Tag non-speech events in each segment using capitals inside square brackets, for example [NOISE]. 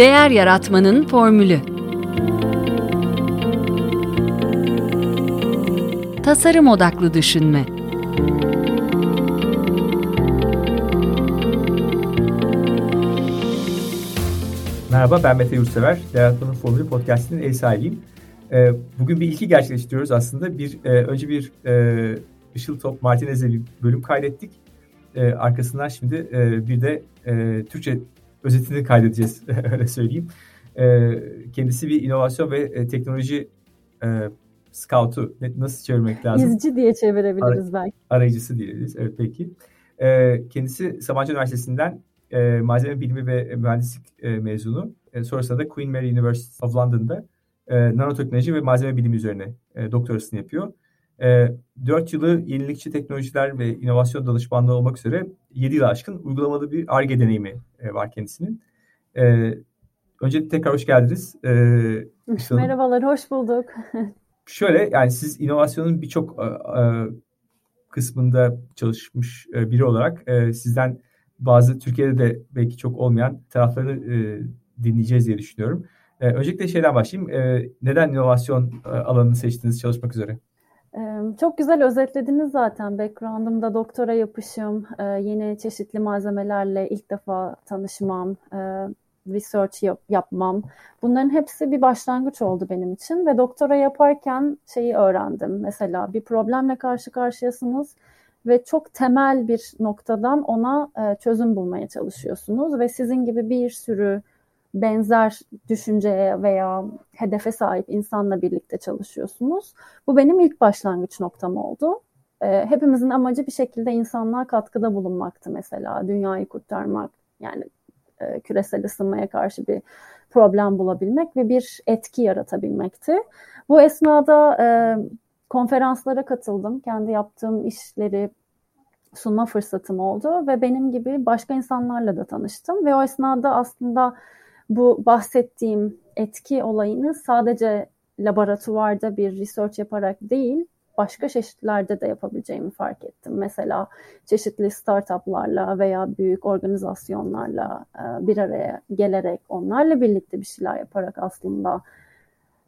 Değer Yaratmanın Formülü Tasarım Odaklı Düşünme Merhaba ben Mete Yurtsever. Yaratmanın Formülü Podcast'inin ev sahibiyim. Ee, bugün bir ilki gerçekleştiriyoruz aslında. Bir e, Önce bir e, Top Martinez'e bir bölüm kaydettik. E, arkasından şimdi bir de Türkçe özetini kaydedeceğiz [LAUGHS] öyle söyleyeyim. E, kendisi bir inovasyon ve e, teknoloji e, scout'u nasıl çevirmek lazım? İzci diye çevirebiliriz Ar- belki. Arayıcısı diyebiliriz. Evet peki. E, kendisi Sabancı Üniversitesi'nden e, malzeme bilimi ve mühendislik e, mezunu. E, sonrasında da Queen Mary University of London'da e, nanoteknoloji ve malzeme bilimi üzerine e, doktorasını yapıyor. E, 4 yılı yenilikçi teknolojiler ve inovasyon danışmanlığı olmak üzere 7 yıl aşkın uygulamalı bir ARGE deneyimi e, var kendisinin. E, öncelikle tekrar hoş geldiniz. E, Merhabalar, hoş bulduk. [LAUGHS] şöyle yani siz inovasyonun birçok e, e, kısmında çalışmış biri olarak sizden bazı Türkiye'de de belki çok olmayan tarafları e, dinleyeceğiz diye düşünüyorum. Öncelikle şeyden başlayayım. Neden inovasyon alanını seçtiniz çalışmak üzere? Çok güzel özetlediniz zaten. Background'ımda doktora yapışım, yeni çeşitli malzemelerle ilk defa tanışmam, research yap, yapmam. Bunların hepsi bir başlangıç oldu benim için ve doktora yaparken şeyi öğrendim. Mesela bir problemle karşı karşıyasınız ve çok temel bir noktadan ona çözüm bulmaya çalışıyorsunuz ve sizin gibi bir sürü benzer düşünceye veya hedefe sahip insanla birlikte çalışıyorsunuz. Bu benim ilk başlangıç noktam oldu. Ee, hepimizin amacı bir şekilde insanlığa katkıda bulunmaktı mesela. Dünyayı kurtarmak, yani e, küresel ısınmaya karşı bir problem bulabilmek ve bir etki yaratabilmekti. Bu esnada e, konferanslara katıldım. Kendi yaptığım işleri sunma fırsatım oldu ve benim gibi başka insanlarla da tanıştım ve o esnada aslında bu bahsettiğim etki olayını sadece laboratuvarda bir research yaparak değil, başka çeşitlerde de yapabileceğimi fark ettim. Mesela çeşitli startuplarla veya büyük organizasyonlarla e, bir araya gelerek onlarla birlikte bir şeyler yaparak aslında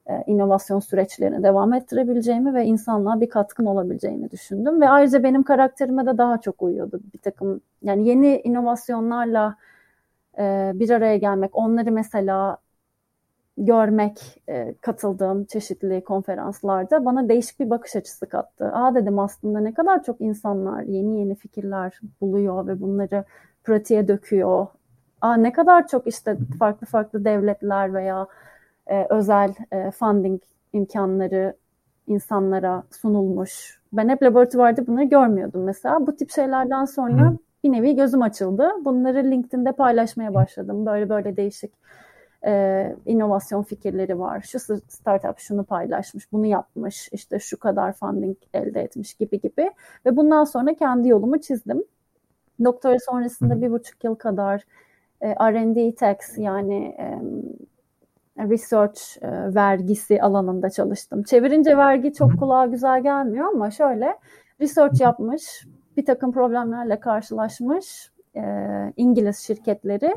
e, inovasyon süreçlerini devam ettirebileceğimi ve insanlığa bir katkım olabileceğini düşündüm. Ve ayrıca benim karakterime de daha çok uyuyordu bir takım yani yeni inovasyonlarla e, bir araya gelmek, onları mesela görmek, e, katıldığım çeşitli konferanslarda bana değişik bir bakış açısı kattı. Aa dedim aslında ne kadar çok insanlar yeni yeni fikirler buluyor ve bunları pratiğe döküyor. Aa ne kadar çok işte farklı farklı devletler veya e, özel e, funding imkanları insanlara sunulmuş. Ben hep laboratuvarda bunları görmüyordum mesela. Bu tip şeylerden sonra bir nevi gözüm açıldı. Bunları LinkedIn'de paylaşmaya başladım. Böyle böyle değişik e, inovasyon fikirleri var. Şu startup şunu paylaşmış, bunu yapmış, işte şu kadar funding elde etmiş gibi gibi. Ve bundan sonra kendi yolumu çizdim. Doktora sonrasında bir buçuk yıl kadar e, R&D tax yani e, research e, vergisi alanında çalıştım. Çevirince vergi çok kulağa güzel gelmiyor ama şöyle research yapmış, bir takım problemlerle karşılaşmış e, İngiliz şirketleri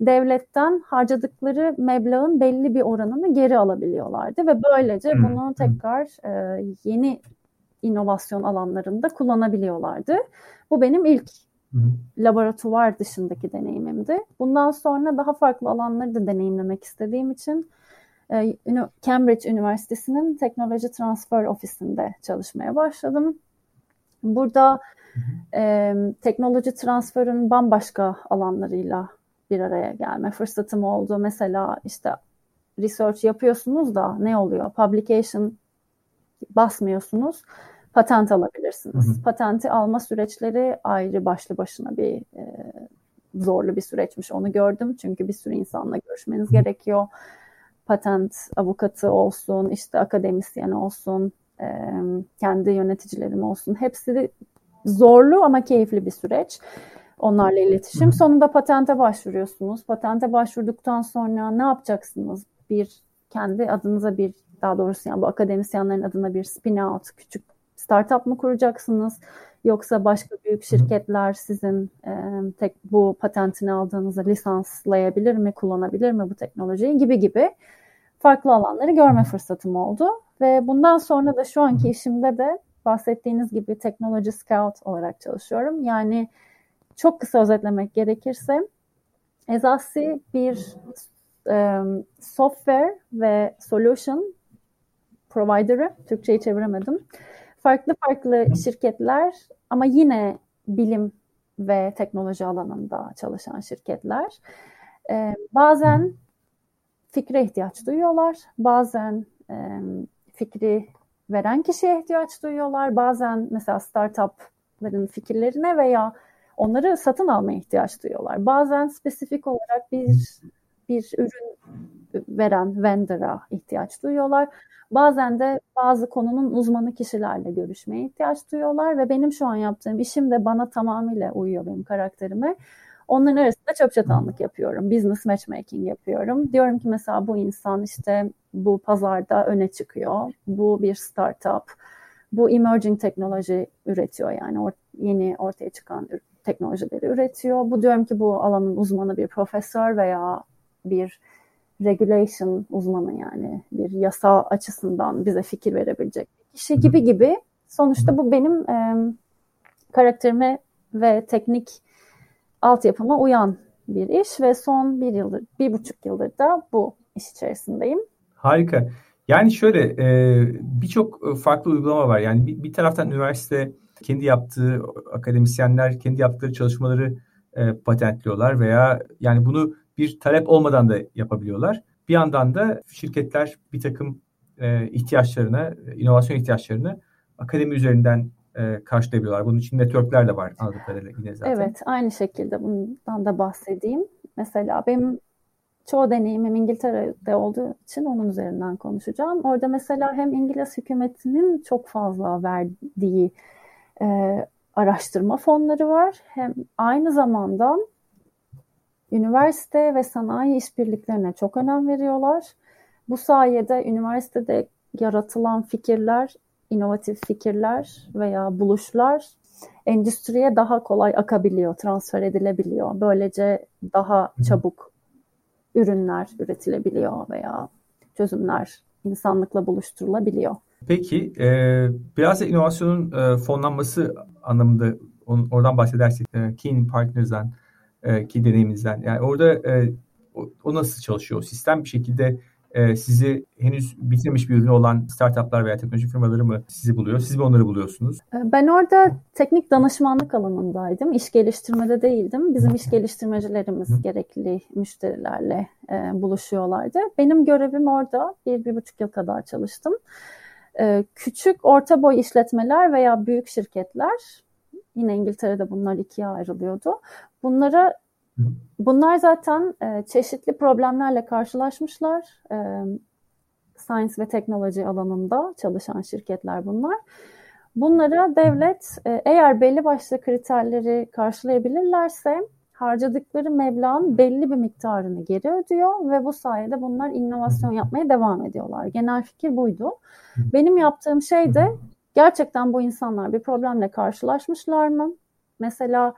devletten harcadıkları meblağın belli bir oranını geri alabiliyorlardı ve böylece bunu tekrar e, yeni inovasyon alanlarında kullanabiliyorlardı. Bu benim ilk laboratuvar dışındaki deneyimimdi. Bundan sonra daha farklı alanları da deneyimlemek istediğim için e, Cambridge Üniversitesi'nin teknoloji transfer ofisinde çalışmaya başladım. Burada e, teknoloji transferinin bambaşka alanlarıyla bir araya gelme fırsatım oldu. Mesela işte research yapıyorsunuz da ne oluyor? Publication basmıyorsunuz. Patent alabilirsiniz. Hı hı. Patenti alma süreçleri ayrı başlı başına bir e, zorlu bir süreçmiş. Onu gördüm. Çünkü bir sürü insanla görüşmeniz hı. gerekiyor. Patent avukatı olsun, işte akademisyen olsun, e, kendi yöneticilerim olsun. Hepsi zorlu ama keyifli bir süreç onlarla iletişim. Hı. Sonunda patente başvuruyorsunuz. Patente başvurduktan sonra ne yapacaksınız? Bir kendi adınıza bir daha doğrusu yani bu akademisyenlerin adına bir spin out küçük startup mı kuracaksınız? Yoksa başka büyük şirketler sizin e, tek bu patentini aldığınızda lisanslayabilir mi, kullanabilir mi bu teknolojiyi gibi gibi farklı alanları görme fırsatım oldu. Ve bundan sonra da şu anki işimde de bahsettiğiniz gibi teknoloji scout olarak çalışıyorum. Yani çok kısa özetlemek gerekirse Ezasi bir e, software ve solution provider'ı, Türkçe'yi çeviremedim. Farklı farklı şirketler ama yine bilim ve teknoloji alanında çalışan şirketler. E, bazen fikre ihtiyaç duyuyorlar, bazen e, fikri veren kişiye ihtiyaç duyuyorlar, bazen mesela startupların fikirlerine veya onları satın almaya ihtiyaç duyuyorlar. Bazen spesifik olarak bir bir ürün veren vendor'a ihtiyaç duyuyorlar. Bazen de bazı konunun uzmanı kişilerle görüşmeye ihtiyaç duyuyorlar ve benim şu an yaptığım işim de bana tamamıyla uyuyor benim karakterime. Onların arasında çöp çatanlık yapıyorum. Business matchmaking yapıyorum. Diyorum ki mesela bu insan işte bu pazarda öne çıkıyor. Bu bir startup. Bu emerging teknoloji üretiyor yani or yeni ortaya çıkan teknolojileri üretiyor. Bu diyorum ki bu alanın uzmanı bir profesör veya bir regulation uzmanı yani bir yasa açısından bize fikir verebilecek kişi gibi gibi. Sonuçta bu benim e, karakterime ve teknik altyapıma uyan bir iş ve son bir yıldır, bir buçuk yıldır da bu iş içerisindeyim. Harika. Yani şöyle e, birçok farklı uygulama var. Yani bir, taraftan üniversite kendi yaptığı akademisyenler kendi yaptıkları çalışmaları e, patentliyorlar veya yani bunu bir talep olmadan da yapabiliyorlar. Bir yandan da şirketler bir takım e, ihtiyaçlarını, inovasyon ihtiyaçlarını akademi üzerinden e, karşılayabiliyorlar. Bunun için networkler de var anladığım kadarıyla yine zaten. Evet, aynı şekilde bundan da bahsedeyim. Mesela benim çoğu deneyimim İngiltere'de olduğu için onun üzerinden konuşacağım. Orada mesela hem İngiliz hükümetinin çok fazla verdiği e, araştırma fonları var. Hem aynı zamanda üniversite ve sanayi işbirliklerine çok önem veriyorlar. Bu sayede üniversitede yaratılan fikirler, inovatif fikirler veya buluşlar endüstriye daha kolay akabiliyor, transfer edilebiliyor. Böylece daha çabuk ürünler üretilebiliyor veya çözümler insanlıkla buluşturulabiliyor. Peki e, biraz da inovasyonun e, fonlanması anlamında on, oradan bahsedersek e, Keen Partners'dan e, ki deneyiminizden yani orada e, o, o nasıl çalışıyor? O sistem bir şekilde e, sizi henüz bitirmiş bir ürünü olan startuplar veya teknoloji firmaları mı sizi buluyor? Siz mi onları buluyorsunuz? E, ben orada teknik danışmanlık alanındaydım. İş geliştirmede değildim. Bizim iş geliştirmecilerimiz Hı. gerekli müşterilerle e, buluşuyorlardı. Benim görevim orada bir, bir buçuk yıl kadar çalıştım. E, küçük, orta boy işletmeler veya büyük şirketler Yine İngiltere'de bunlar ikiye ayrılıyordu. Bunlara bunlar zaten e, çeşitli problemlerle karşılaşmışlar. E, science ve teknoloji alanında çalışan şirketler bunlar. Bunlara devlet e, eğer belli başlı kriterleri karşılayabilirlerse harcadıkları meblağın belli bir miktarını geri ödüyor ve bu sayede bunlar inovasyon yapmaya devam ediyorlar. Genel fikir buydu. Benim yaptığım şey de gerçekten bu insanlar bir problemle karşılaşmışlar mı? Mesela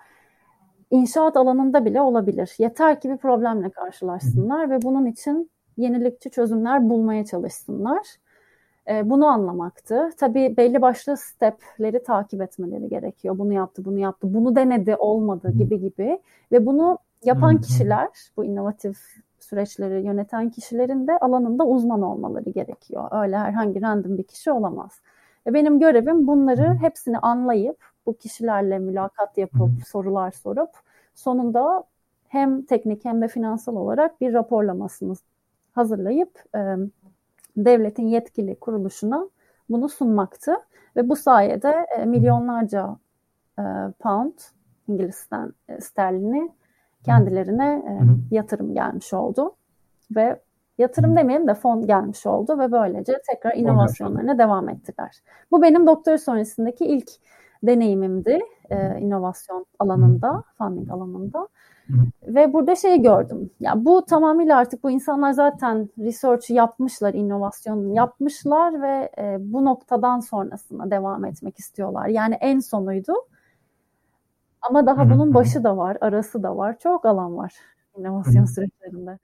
inşaat alanında bile olabilir. Yeter ki bir problemle karşılaşsınlar ve bunun için yenilikçi çözümler bulmaya çalışsınlar. E, bunu anlamaktı. Tabii belli başlı stepleri takip etmeleri gerekiyor. Bunu yaptı, bunu yaptı, bunu denedi, olmadı gibi gibi. Ve bunu yapan kişiler, bu inovatif süreçleri yöneten kişilerin de alanında uzman olmaları gerekiyor. Öyle herhangi random bir kişi olamaz. Ve benim görevim bunları hepsini anlayıp bu kişilerle mülakat yapıp sorular sorup sonunda hem teknik hem de finansal olarak bir raporlamasını hazırlayıp e, devletin yetkili kuruluşuna bunu sunmaktı. Ve bu sayede e, milyonlarca e, pound İngiliz'den e, sterlini kendilerine e, yatırım gelmiş oldu. Ve yatırım demeyelim de fon gelmiş oldu ve böylece tekrar inovasyonlarına devam ettiler. Bu benim doktor sonrasındaki ilk deneyimimdi e, inovasyon alanında, funding alanında. Ve burada şeyi gördüm. Ya bu tamamıyla artık bu insanlar zaten research yapmışlar, inovasyon yapmışlar ve e, bu noktadan sonrasına devam etmek istiyorlar. Yani en sonuydu. Ama daha bunun başı da var, arası da var. Çok alan var inovasyon süreçlerinde.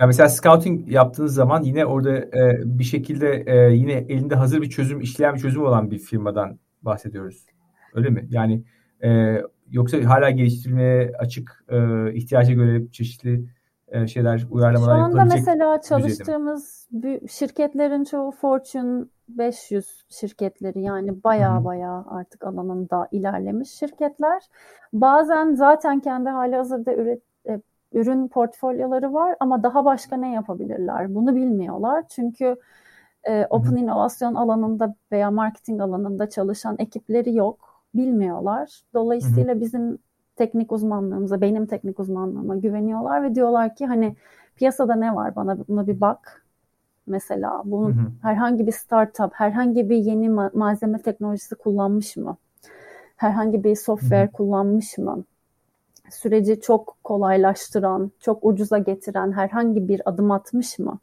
Ya mesela scouting yaptığınız zaman yine orada e, bir şekilde e, yine elinde hazır bir çözüm, işleyen bir çözüm olan bir firmadan bahsediyoruz. Öyle mi? Yani e, yoksa hala geliştirilmeye açık e, ihtiyaca göre çeşitli e, şeyler, uyarlamalar Şu anda mesela çalıştığımız şirketlerin çoğu Fortune 500 şirketleri yani baya baya artık alanında ilerlemiş şirketler. Bazen zaten kendi hali hazırda üret, e, ürün portfolyoları var ama daha başka ne yapabilirler bunu bilmiyorlar. Çünkü e, open inovasyon alanında veya marketing alanında çalışan ekipleri yok, bilmiyorlar. Dolayısıyla bizim teknik uzmanlığımıza, benim teknik uzmanlığıma güveniyorlar ve diyorlar ki hani piyasada ne var bana buna bir bak. Mesela bunun hı hı. herhangi bir startup, herhangi bir yeni ma- malzeme teknolojisi kullanmış mı? Herhangi bir software hı hı. kullanmış mı? Süreci çok kolaylaştıran, çok ucuza getiren herhangi bir adım atmış mı?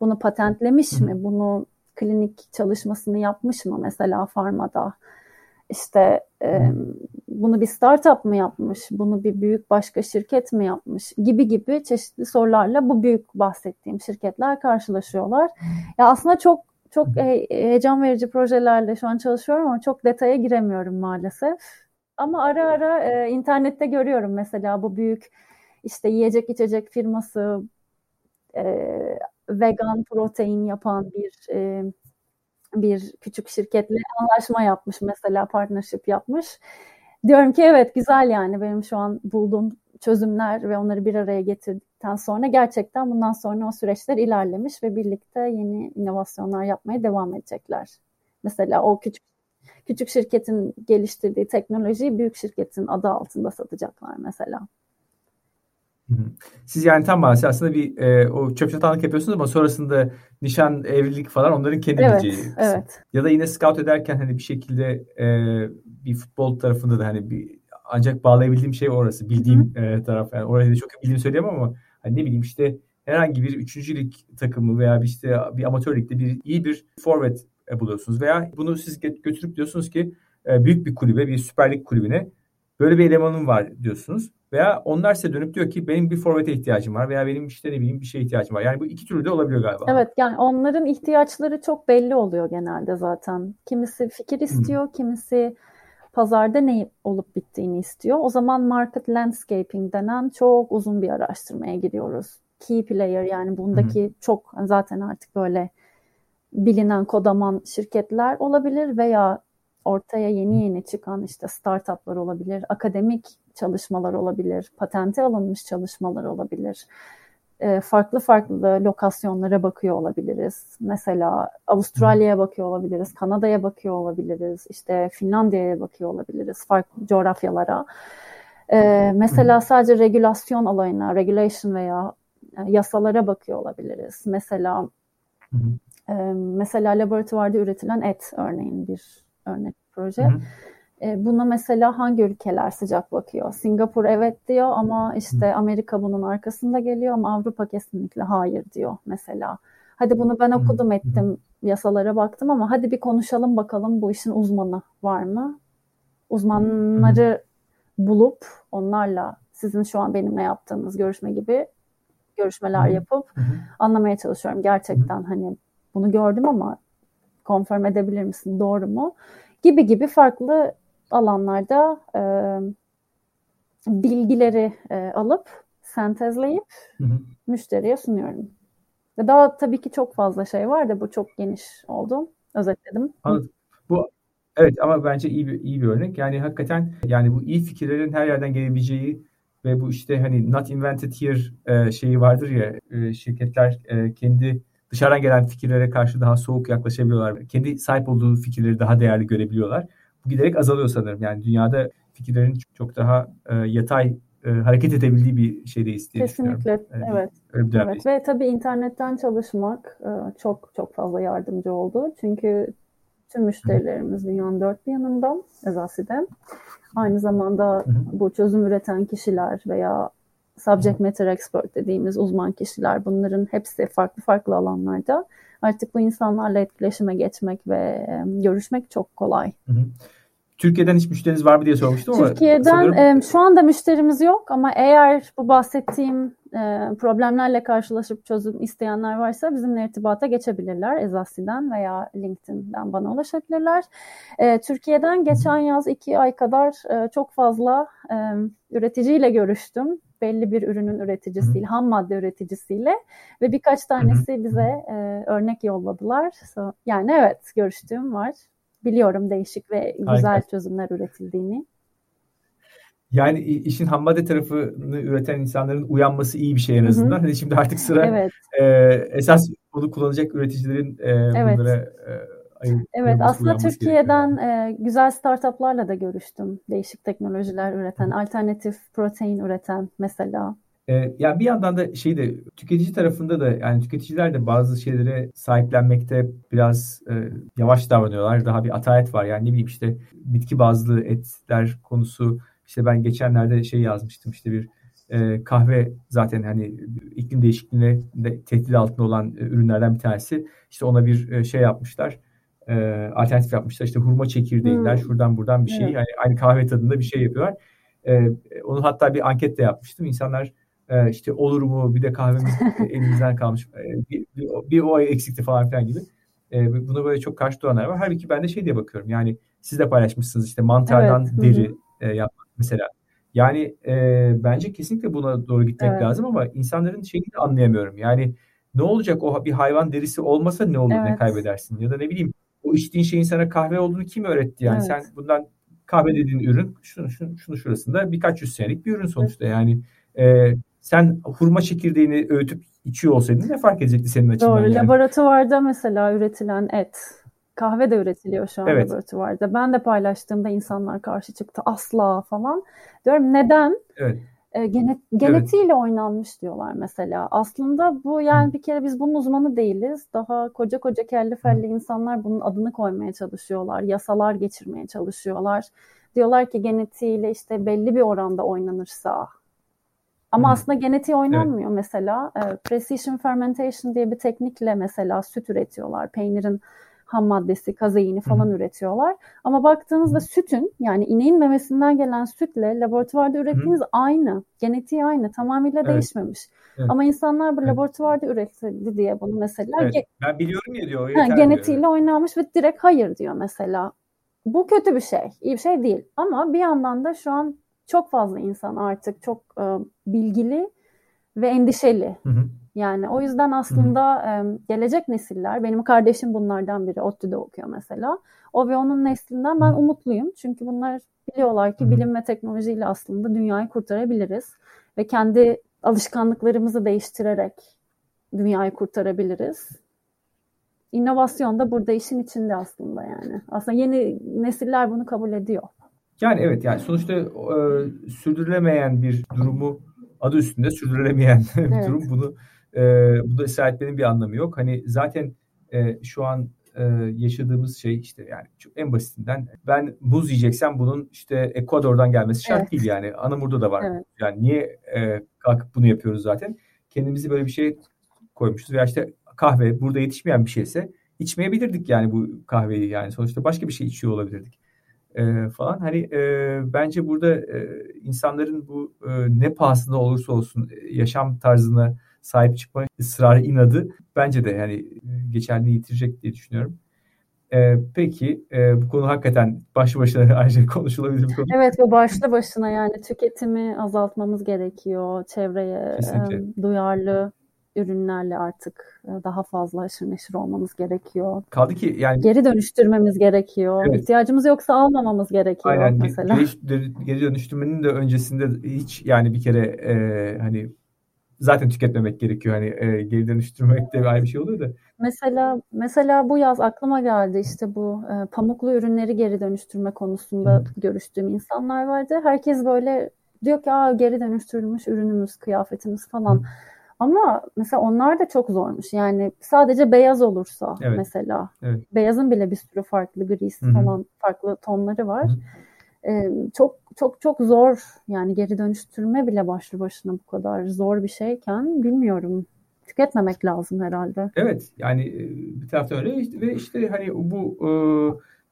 Bunu patentlemiş hı hı. mi? Bunu klinik çalışmasını yapmış mı mesela farmada? İşte e, bunu bir startup mı yapmış, bunu bir büyük başka şirket mi yapmış gibi gibi çeşitli sorularla bu büyük bahsettiğim şirketler karşılaşıyorlar. Ya aslında çok çok heyecan verici projelerle şu an çalışıyorum ama çok detaya giremiyorum maalesef. Ama ara ara e, internette görüyorum mesela bu büyük işte yiyecek içecek firması e, vegan protein yapan bir e, bir küçük şirketle anlaşma yapmış mesela partnership yapmış. Diyorum ki evet güzel yani benim şu an bulduğum çözümler ve onları bir araya getirdikten sonra gerçekten bundan sonra o süreçler ilerlemiş ve birlikte yeni inovasyonlar yapmaya devam edecekler. Mesela o küçük küçük şirketin geliştirdiği teknolojiyi büyük şirketin adı altında satacaklar mesela. Siz yani tam bahsi aslında bir e, o çöp çatanlık yapıyorsunuz ama sonrasında nişan, evlilik falan onların kendi evet, bileceği. Evet. Ya da yine scout ederken hani bir şekilde e, bir futbol tarafında da hani bir ancak bağlayabildiğim şey orası. Bildiğim e, taraf. Yani orayı da çok bildiğimi söyleyemem ama hani ne bileyim işte herhangi bir üçüncü takımı veya bir işte bir amatör ligde bir iyi bir forvet e, buluyorsunuz veya bunu siz götürüp diyorsunuz ki e, büyük bir kulübe, bir Süper Lig kulübüne böyle bir elemanım var diyorsunuz. Veya onlar size dönüp diyor ki benim bir forvete ihtiyacım var veya benim işte ne bileyim bir şeye ihtiyacım var. Yani bu iki türlü de olabiliyor galiba. Evet yani onların ihtiyaçları çok belli oluyor genelde zaten. Kimisi fikir istiyor, hmm. kimisi pazarda ne olup bittiğini istiyor. O zaman market landscaping denen çok uzun bir araştırmaya giriyoruz. Key player yani bundaki hmm. çok zaten artık böyle bilinen kodaman şirketler olabilir veya ortaya yeni yeni çıkan işte startuplar olabilir, akademik çalışmalar olabilir, patente alınmış çalışmalar olabilir. E, farklı farklı lokasyonlara bakıyor olabiliriz. Mesela Avustralya'ya bakıyor olabiliriz, Kanada'ya bakıyor olabiliriz, işte Finlandiya'ya bakıyor olabiliriz, farklı coğrafyalara. E, mesela sadece regülasyon alayına, regulation veya e, yasalara bakıyor olabiliriz. Mesela e, mesela laboratuvarda üretilen et örneğin bir örnek proje. Hı hı. E, buna mesela hangi ülkeler sıcak bakıyor? Singapur evet diyor ama işte Amerika bunun arkasında geliyor ama Avrupa kesinlikle hayır diyor mesela. Hadi bunu ben okudum ettim, yasalara baktım ama hadi bir konuşalım bakalım bu işin uzmanı var mı? Uzmanları bulup onlarla sizin şu an benimle yaptığınız görüşme gibi görüşmeler yapıp anlamaya çalışıyorum. Gerçekten hani bunu gördüm ama konfirm edebilir misin? Doğru mu? Gibi gibi farklı alanlarda e, bilgileri e, alıp sentezleyip hı hı. müşteriye sunuyorum. Ve daha tabii ki çok fazla şey var da bu çok geniş oldu. Özetledim. Anladım. Bu evet ama bence iyi bir iyi bir örnek. Yani hakikaten yani bu iyi fikirlerin her yerden gelebileceği ve bu işte hani not invented here e, şeyi vardır ya e, şirketler e, kendi dışarıdan gelen fikirlere karşı daha soğuk yaklaşabiliyorlar. Kendi sahip olduğu fikirleri daha değerli görebiliyorlar. Bu giderek azalıyor sanırım. Yani dünyada fikirlerin çok daha e, yatay e, hareket edebildiği bir şeydeyiz diye Kesinlikle, evet. Öyle evet. Ve tabii internetten çalışmak e, çok çok fazla yardımcı oldu. Çünkü tüm müşterilerimiz dünyanın dört bir yanında Ezasi'de. Aynı zamanda bu çözüm üreten kişiler veya subject matter expert dediğimiz uzman kişiler bunların hepsi farklı farklı alanlarda. Artık bu insanlarla etkileşime geçmek ve görüşmek çok kolay. Hı hı. Türkiye'den hiç müşteriniz var mı diye sormuştum ama Türkiye'den e, şu anda müşterimiz yok ama eğer bu bahsettiğim e, problemlerle karşılaşıp çözüm isteyenler varsa bizimle irtibata geçebilirler. Ezasi'den veya LinkedIn'den bana ulaşabilirler. E, Türkiye'den geçen yaz iki ay kadar e, çok fazla e, üreticiyle görüştüm. Belli bir ürünün üreticisiyle, Hı. ham madde üreticisiyle ve birkaç tanesi bize e, örnek yolladılar. So, yani evet görüştüğüm var biliyorum değişik ve güzel Harika. çözümler üretildiğini. Yani işin ham madde tarafını üreten insanların uyanması iyi bir şey en azından. Hani şimdi artık sıra evet. e, esas bunu kullanacak üreticilerin e, evet. bunlara e, Evet aslında Türkiye'den e, güzel startuplarla da görüştüm. Değişik teknolojiler üreten, Hı. alternatif protein üreten mesela. E, ya bir yandan da şey de tüketici tarafında da yani tüketiciler de bazı şeylere sahiplenmekte biraz e, yavaş davranıyorlar. Daha bir atalet var. Yani ne bileyim işte bitki bazlı etler konusu işte ben geçenlerde şey yazmıştım işte bir e, kahve zaten hani iklim değişikliğine de tehdit altında olan e, ürünlerden bir tanesi. İşte ona bir e, şey yapmışlar. E, alternatif yapmışlar. İşte hurma çekirdeğinden hmm. şuradan buradan bir şey. Evet. Yani aynı kahve tadında bir şey yapıyorlar. E, onu hatta bir anket de yapmıştım. İnsanlar e, işte olur mu bir de kahvemiz [LAUGHS] elimizden kalmış e, bir, bir, bir o ay eksikti falan filan gibi. E, buna böyle çok karşı duranlar var. Halbuki ben de şey diye bakıyorum yani siz de paylaşmışsınız işte mantardan evet. deri e, yapmak mesela. Yani e, bence kesinlikle buna doğru gitmek evet. lazım ama insanların şeyini de anlayamıyorum. Yani ne olacak o bir hayvan derisi olmasa ne olur evet. ne kaybedersin ya da ne bileyim o içtiğin şeyin sana kahve olduğunu kim öğretti yani evet. sen bundan kahve dediğin ürün şunu, şunu, şunu şurasında birkaç yüz senelik bir ürün sonuçta evet. yani e, sen hurma çekirdeğini öğütüp içiyor olsaydın ne fark edecekti senin açından? Doğru. Yani? Laboratuvarda mesela üretilen et. Kahve de üretiliyor şu an evet. laboratuvarda. Ben de paylaştığımda insanlar karşı çıktı. Asla falan. Diyorum neden? Evet. E, genet, genetiğiyle evet. oynanmış diyorlar mesela. Aslında bu yani bir kere biz bunun uzmanı değiliz. Daha koca koca kelli felli insanlar bunun adını koymaya çalışıyorlar. Yasalar geçirmeye çalışıyorlar. Diyorlar ki genetiğiyle işte belli bir oranda oynanırsa ama hmm. aslında genetiği oynanmıyor evet. mesela. E, precision fermentation diye bir teknikle mesela süt üretiyorlar. Peynirin ham maddesi, kazeini falan hmm. üretiyorlar. Ama baktığınızda sütün yani ineğin memesinden gelen sütle laboratuvarda ürettiğiniz hmm. aynı. Genetiği aynı. Tamamıyla evet. değişmemiş. Evet. Ama insanlar bu evet. laboratuvarda üretildi diye bunu mesela. Evet. Ben biliyorum ya diyor. Ha, genetiğiyle diyor. oynanmış ve direkt hayır diyor mesela. Bu kötü bir şey. iyi bir şey değil. Ama bir yandan da şu an çok fazla insan artık çok e, bilgili ve endişeli. Hı hı. Yani o yüzden aslında. E, gelecek nesiller, benim kardeşim bunlardan biri, ODTÜ'de okuyor mesela. O ve onun neslinden ben umutluyum. Çünkü bunlar biliyorlar ki bilim ve teknolojiyle aslında dünyayı kurtarabiliriz. Ve kendi alışkanlıklarımızı değiştirerek dünyayı kurtarabiliriz. İnovasyon da burada işin içinde aslında yani. Aslında yeni nesiller bunu kabul ediyor. Yani evet yani sonuçta e, sürdürülemeyen bir durumu adı üstünde sürdürülemeyen evet. [LAUGHS] bir durum. Bunu e, bu da ısrar etmenin bir anlamı yok. Hani zaten e, şu an e, yaşadığımız şey işte yani en basitinden ben muz yiyeceksem bunun işte Ekvador'dan gelmesi şart evet. değil yani. Anamur'da da var. Evet. Yani niye e, kalkıp bunu yapıyoruz zaten? Kendimizi böyle bir şey koymuşuz veya işte kahve burada yetişmeyen bir şeyse içmeyebilirdik yani bu kahveyi yani sonuçta başka bir şey içiyor olabilirdik e, falan. Hani e, bence burada e, insanların bu e, ne pahasına olursa olsun e, yaşam tarzına sahip çıkma ısrarı inadı bence de yani geçerli yitirecek diye düşünüyorum. E, peki e, bu konu hakikaten başlı başına [LAUGHS] ayrıca konuşulabilir bir konu. Evet bu başlı başına yani tüketimi azaltmamız gerekiyor. Çevreye e, duyarlı ürünlerle artık e, daha fazla haşır neşir olmamız gerekiyor. Kaldı ki yani geri dönüştürmemiz gerekiyor. Evet. İhtiyacımız yoksa almamamız gerekiyor Aynen. mesela. Geri, geri dönüştürmenin de öncesinde hiç yani bir kere e, hani zaten tüketmemek gerekiyor. Hani e, geri dönüştürmek de ayrı bir şey oluyor da. Mesela mesela bu yaz aklıma geldi işte bu e, pamuklu ürünleri geri dönüştürme konusunda Hı. görüştüğüm insanlar vardı. Herkes böyle diyor ki Aa, geri dönüştürülmüş ürünümüz, kıyafetimiz falan. Hı ama mesela onlar da çok zormuş. Yani sadece beyaz olursa evet. mesela. Evet. Beyazın bile bir sürü farklı gris falan farklı tonları var. Ee, çok çok çok zor yani geri dönüştürme bile başlı başına bu kadar zor bir şeyken bilmiyorum tüketmemek lazım herhalde. Evet yani bir taraftan öyle ve işte hani bu e,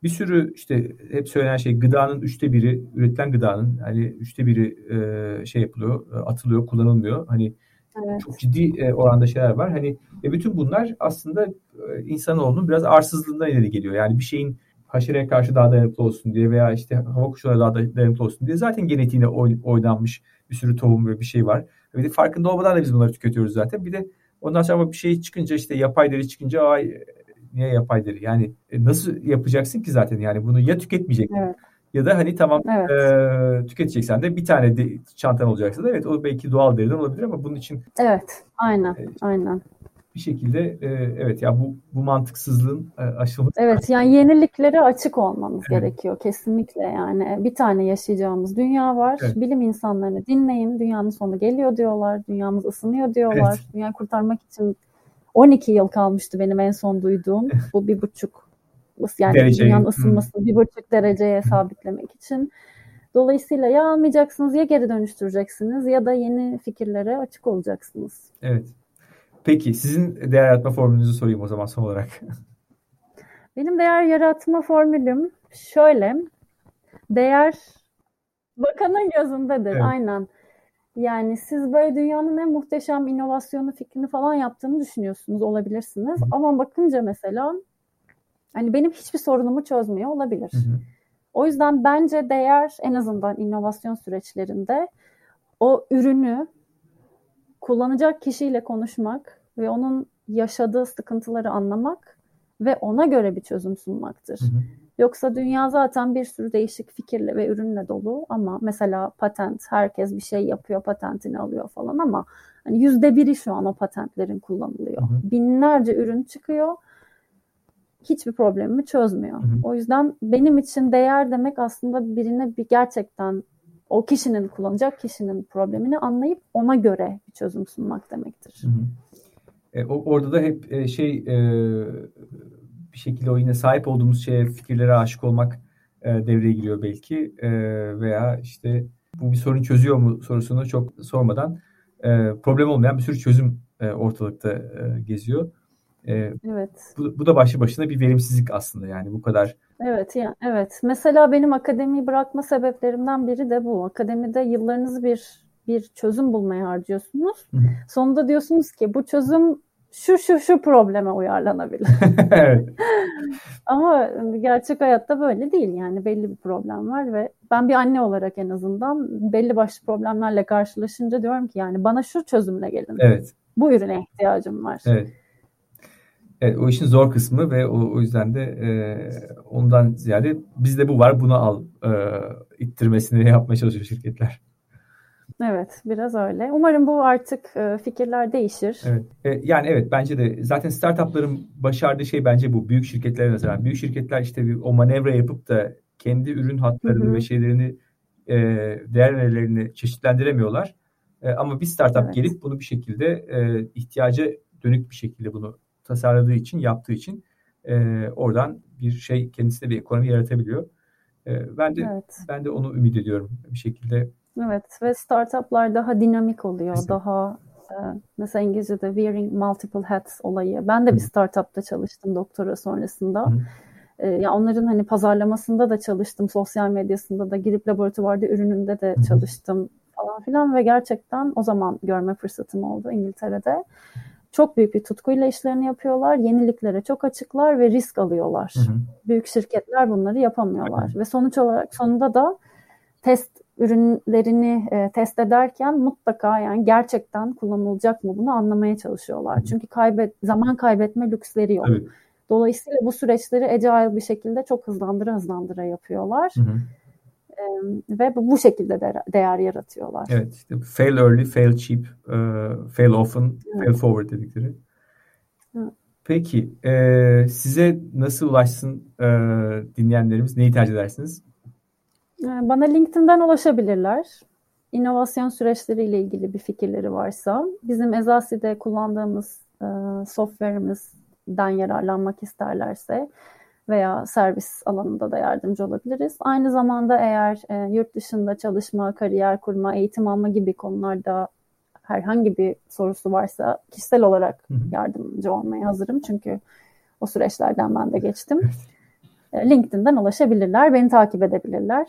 bir sürü işte hep söylenen şey gıdanın üçte biri üretilen gıdanın hani üçte biri e, şey yapılıyor atılıyor kullanılmıyor hani evet. çok ciddi e, oranda şeyler var hani ve bütün bunlar aslında e, insanoğlunun biraz arsızlığından ileri geliyor yani bir şeyin haşereye karşı daha dayanıklı olsun diye veya işte hava koşullarına daha dayanıklı olsun diye zaten genetiğine oynanmış bir sürü tohum ve bir şey var. Bir de farkında olmadan da biz bunları tüketiyoruz zaten. Bir de ondan sonra bir şey çıkınca işte yapay deri çıkınca ay niye yapay deri? Yani e, nasıl yapacaksın ki zaten yani bunu ya tüketmeyeceksin evet. Ya da hani tamam evet. e, tüketeceksen de bir tane de çantan olacaksa da evet o belki doğal deriden olabilir ama bunun için Evet aynen e, aynen bir şekilde e, evet ya bu bu mantıksızlığın e, aşılması. Evet yani yeniliklere açık olmamız evet. gerekiyor kesinlikle yani bir tane yaşayacağımız dünya var. Evet. Bilim insanlarını dinleyin. Dünyanın sonu geliyor diyorlar. Dünyamız ısınıyor diyorlar. Evet. Dünyayı kurtarmak için 12 yıl kalmıştı benim en son duyduğum. Bu bir buçuk yani Derece. dünyanın ısınmasını hmm. bir buçuk dereceye sabitlemek için. Dolayısıyla ya almayacaksınız ya geri dönüştüreceksiniz ya da yeni fikirlere açık olacaksınız. Evet. Peki sizin değer yaratma formülünüzü sorayım o zaman son olarak. [LAUGHS] Benim değer yaratma formülüm şöyle. Değer bakanın gözündedir. Evet. Aynen. Yani siz böyle dünyanın en muhteşem inovasyonu fikrini falan yaptığını düşünüyorsunuz olabilirsiniz. Hı. Ama bakınca mesela hani benim hiçbir sorunumu çözmüyor olabilir. Hı hı. O yüzden bence değer en azından inovasyon süreçlerinde o ürünü kullanacak kişiyle konuşmak ve onun yaşadığı sıkıntıları anlamak ve ona göre bir çözüm sunmaktır. Hı hı. Yoksa dünya zaten bir sürü değişik fikirle ve ürünle dolu ama mesela patent, herkes bir şey yapıyor, patentini alıyor falan ama hani yüzde biri şu an o patentlerin kullanılıyor. Hı hı. Binlerce ürün çıkıyor, hiçbir problemimi çözmüyor. Hı hı. O yüzden benim için değer demek aslında birine bir gerçekten o kişinin kullanacak kişinin problemini anlayıp ona göre bir çözüm sunmak demektir. Hı hı. E, orada da hep e, şey e, bir şekilde o yine sahip olduğumuz şeye fikirlere aşık olmak e, devreye giriyor belki e, veya işte bu bir sorun çözüyor mu sorusunu çok sormadan e, problem olmayan bir sürü çözüm e, ortalıkta e, geziyor. E, evet. Bu, bu da başlı başına bir verimsizlik aslında yani bu kadar. Evet ya evet. Mesela benim akademiyi bırakma sebeplerimden biri de bu. Akademide yıllarınızı bir bir çözüm bulmaya harcıyorsunuz. Sonunda diyorsunuz ki bu çözüm şu şu şu probleme uyarlanabilir. [LAUGHS] evet. [LAUGHS] Ama gerçek hayatta böyle değil yani belli bir problem var ve ben bir anne olarak en azından belli başlı problemlerle karşılaşınca diyorum ki yani bana şu çözümle gelin. Evet. Bu ürüne ihtiyacım var. Evet. Evet, o işin zor kısmı ve o, o yüzden de e, ondan ziyade bizde bu var bunu al e, ittirmesini [LAUGHS] yapmaya çalışıyor şirketler. Evet, biraz öyle. Umarım bu artık e, fikirler değişir. Evet. E, yani evet bence de zaten startupların başardığı şey bence bu. Büyük şirketlere nazaran. Büyük şirketler işte bir, o manevra yapıp da kendi ürün hatlarını Hı-hı. ve şeylerini e, değerlerini çeşitlendiremiyorlar. E, ama bir startup evet. gelip bunu bir şekilde e, ihtiyaca dönük bir şekilde bunu tasarladığı için, yaptığı için e, oradan bir şey kendisine bir ekonomi yaratabiliyor. E, ben de evet. ben de onu ümit ediyorum bir şekilde Evet ve startuplar daha dinamik oluyor. Kesinlikle. Daha e, mesela İngilizce'de wearing multiple hats olayı. Ben de bir startupta çalıştım doktora sonrasında. Hı. E, ya onların hani pazarlamasında da çalıştım, sosyal medyasında da girip laboratuvarda ürününde de çalıştım falan filan ve gerçekten o zaman görme fırsatım oldu İngiltere'de. Çok büyük bir tutkuyla işlerini yapıyorlar, yeniliklere çok açıklar ve risk alıyorlar. Hı hı. Büyük şirketler bunları yapamıyorlar hı hı. ve sonuç olarak sonunda da test ürünlerini e, test ederken mutlaka yani gerçekten kullanılacak mı bunu anlamaya çalışıyorlar. Hı. Çünkü kaybet zaman kaybetme lüksleri yok. Evet. Dolayısıyla bu süreçleri agile bir şekilde çok hızlandıra hızlandıra yapıyorlar. Hı hı. E, ve bu, bu şekilde de, değer yaratıyorlar. Evet, işte fail early, fail cheap, uh, fail often, evet. fail forward dedikleri. Evet. Peki, e, size nasıl ulaşsın e, dinleyenlerimiz? Neyi tercih edersiniz? Bana LinkedIn'den ulaşabilirler. İnovasyon süreçleriyle ilgili bir fikirleri varsa, bizim Ezasi'de kullandığımız e, software'imizden yararlanmak isterlerse veya servis alanında da yardımcı olabiliriz. Aynı zamanda eğer e, yurt dışında çalışma, kariyer kurma, eğitim alma gibi konularda herhangi bir sorusu varsa kişisel olarak yardımcı olmaya hazırım. Çünkü o süreçlerden ben de geçtim. e, LinkedIn'den ulaşabilirler, beni takip edebilirler.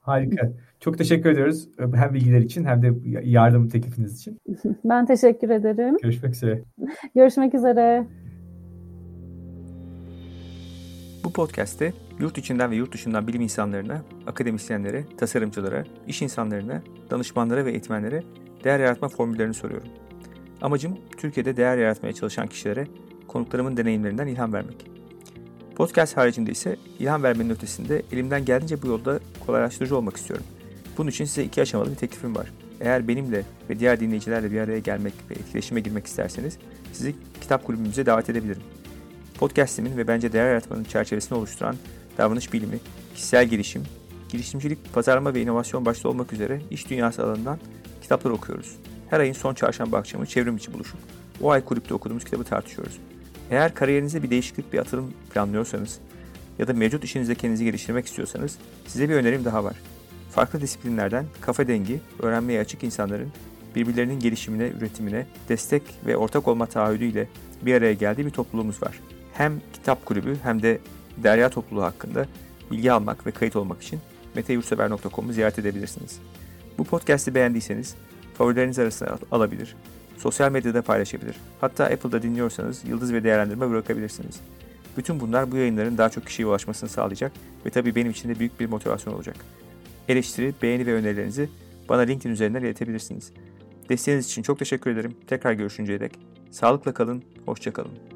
Harika. Çok teşekkür ediyoruz hem bilgiler için hem de yardım teklifiniz için. [LAUGHS] Ben teşekkür ederim. Görüşmek üzere. Görüşmek üzere. Bu podcast'te yurt içinden ve yurt dışından bilim insanlarına, akademisyenlere, tasarımcılara, iş insanlarına, danışmanlara ve eğitmenlere değer yaratma formüllerini soruyorum. Amacım Türkiye'de değer yaratmaya çalışan kişilere konuklarımın deneyimlerinden ilham vermek. Podcast haricinde ise ilham vermenin ötesinde elimden geldiğince bu yolda kolaylaştırıcı olmak istiyorum. Bunun için size iki aşamalı bir teklifim var. Eğer benimle ve diğer dinleyicilerle bir araya gelmek ve etkileşime girmek isterseniz sizi kitap kulübümüze davet edebilirim. Podcast'imin ve bence değer yaratmanın çerçevesini oluşturan davranış bilimi, kişisel gelişim, girişimcilik, pazarlama ve inovasyon başta olmak üzere iş dünyası alanından kitaplar okuyoruz. Her ayın son çarşamba akşamı çevrim içi buluşup o ay kulüpte okuduğumuz kitabı tartışıyoruz. Eğer kariyerinize bir değişiklik, bir atılım planlıyorsanız ya da mevcut işinizde kendinizi geliştirmek istiyorsanız size bir önerim daha var. Farklı disiplinlerden kafa dengi, öğrenmeye açık insanların birbirlerinin gelişimine, üretimine destek ve ortak olma taahhüdüyle bir araya geldiği bir topluluğumuz var. Hem kitap kulübü hem de derya topluluğu hakkında bilgi almak ve kayıt olmak için meteyursever.com'u ziyaret edebilirsiniz. Bu podcast'i beğendiyseniz favorileriniz arasına alabilir, sosyal medyada paylaşabilir. Hatta Apple'da dinliyorsanız yıldız ve değerlendirme bırakabilirsiniz. Bütün bunlar bu yayınların daha çok kişiye ulaşmasını sağlayacak ve tabii benim için de büyük bir motivasyon olacak. Eleştiri, beğeni ve önerilerinizi bana LinkedIn üzerinden iletebilirsiniz. Desteğiniz için çok teşekkür ederim. Tekrar görüşünceye dek. Sağlıkla kalın, hoşça kalın.